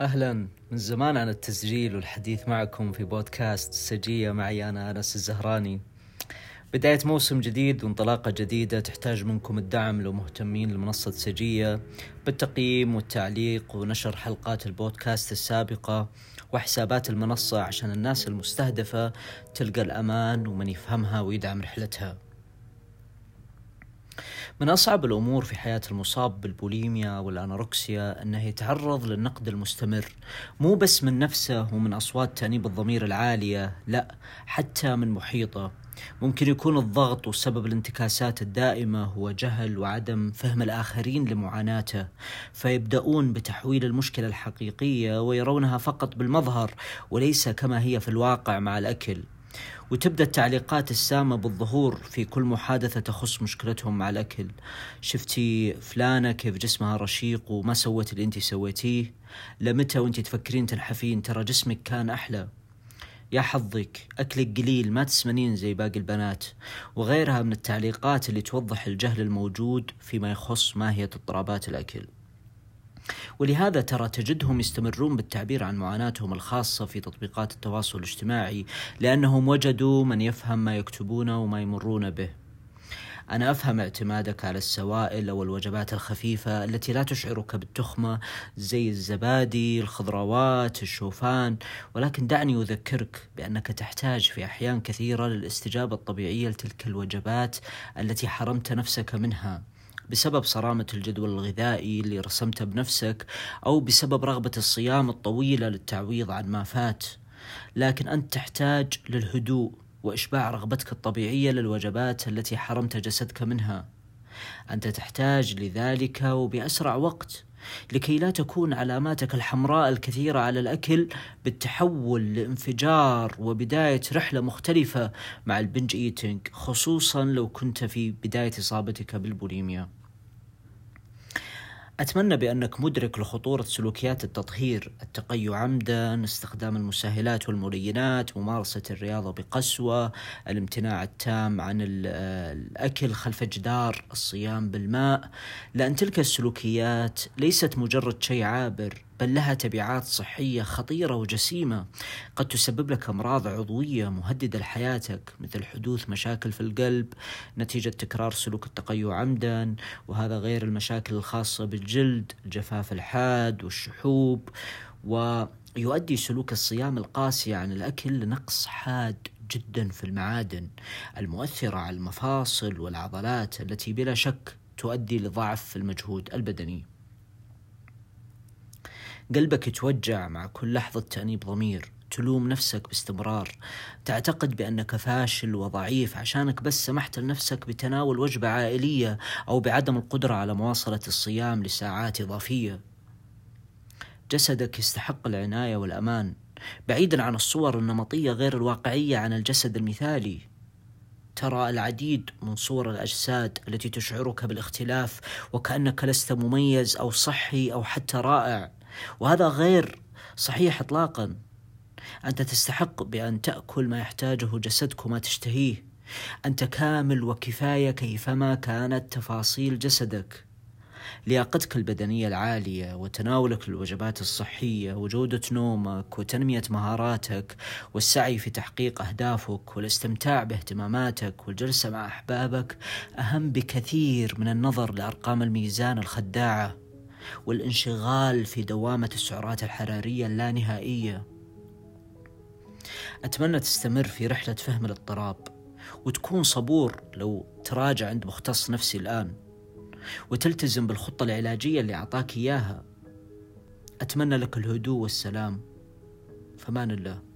أهلا. من زمان عن التسجيل والحديث معكم في بودكاست سجية. معي أنا أنس الزهراني. بداية موسم جديد وانطلاقة جديدة تحتاج منكم الدعم. لو مهتمين لمنصة سجية بالتقييم والتعليق ونشر حلقات البودكاست السابقة وحسابات المنصة عشان الناس المستهدفة تلقى الأمان ومن يفهمها ويدعم رحلتها. من أصعب الأمور في حياة المصاب بالبوليميا والأنوركسيا أنه يتعرض للنقد المستمر مو بس من نفسه ومن أصوات تأنيب الضمير العالية لا حتى من محيطه. ممكن يكون الضغط وسبب الانتكاسات الدائمة هو جهل وعدم فهم الآخرين لمعاناته فيبدأون بتحويل المشكلة الحقيقية ويرونها فقط بالمظهر وليس كما هي في الواقع مع الأكل. وتبدأ التعليقات السامة بالظهور في كل محادثة تخص مشكلتهم مع الأكل. شفتي فلانة كيف جسمها رشيق وما سوت اللي انت سويتيه؟ لمتى وانت تفكرين تنحفين؟ ترى جسمك كان أحلى. يا حظك أكلك قليل ما تسمنين زي باقي البنات. وغيرها من التعليقات اللي توضح الجهل الموجود فيما يخص ماهية اضطرابات الأكل. ولهذا ترى تجدهم يستمرون بالتعبير عن معاناتهم الخاصة في تطبيقات التواصل الاجتماعي لأنهم وجدوا من يفهم ما يكتبونه وما يمرون به أنا أفهم اعتمادك على السوائل أو الوجبات الخفيفة التي لا تشعرك بالتخمة زي الزبادي، الخضروات، الشوفان، ولكن دعني أذكرك بأنك تحتاج في أحيان كثيرة للاستجابة الطبيعية لتلك الوجبات التي حرمت نفسك منها. بسبب صرامة الجدول الغذائي اللي رسمته بنفسك أو بسبب رغبة الصيام الطويلة للتعويض عن ما فات. لكن أنت تحتاج للهدوء وإشباع رغبتك الطبيعية للوجبات التي حرمت جسدك منها. أنت تحتاج لذلك وبأسرع وقت لكي لا تكون علاماتك الحمراء الكثيرة على الأكل بالتحول لانفجار وبداية رحلة مختلفة مع البنج إيتينج خصوصا لو كنت في بداية إصابتك بالبوليميا. أتمنى بأنك مدرك لخطورة سلوكيات التطهير التقي عمدا استخدام المسهلات والملينات ممارسة الرياضة بقسوة الامتناع التام عن الأكل خلف جدار الصيام بالماء. لأن تلك السلوكيات ليست مجرد شيء عابر بل لها تبعات صحية خطيرة وجسيمة. قد تسبب لك أمراض عضوية مهددة لحياتك مثل حدوث مشاكل في القلب نتيجة تكرار سلوك التقيؤ عمدا وهذا غير المشاكل الخاصة بالجلد الجفاف الحاد والشحوب ويؤدي سلوك الصيام القاسي عن الأكل لنقص حاد جدا في المعادن المؤثرة على المفاصل والعضلات التي بلا شك تؤدي لضعف في المجهود البدني. قلبك يتوجع مع كل لحظة تأنيب ضمير تلوم نفسك باستمرار. تعتقد بأنك فاشل وضعيف عشانك بس سمحت لنفسك بتناول وجبة عائلية أو بعدم القدرة على مواصلة الصيام لساعات إضافية. جسدك يستحق العناية والأمان. بعيدا عن الصور النمطية غير الواقعية عن الجسد المثالي. ترى العديد من صور الأجساد التي تشعرك بالاختلاف وكأنك لست مميز أو صحي أو حتى رائع. وهذا غير صحيح اطلاقا. أنت تستحق بأن تأكل ما يحتاجه جسدك وما تشتهيه. أنت كامل وكفاية كيفما كانت تفاصيل جسدك. لياقتك البدنية العالية وتناولك للوجبات الصحية وجودة نومك وتنمية مهاراتك والسعي في تحقيق أهدافك والاستمتاع باهتماماتك والجلسة مع أحبابك أهم بكثير من النظر لأرقام الميزان الخداعة. والانشغال في دوامة السعرات الحرارية اللانهائية. أتمنى تستمر في رحلة فهم الاضطراب وتكون صبور لو تراجع عند مختص نفسي الآن وتلتزم بالخطة العلاجية اللي أعطاك إياها. أتمنى لك الهدوء والسلام. فمان الله.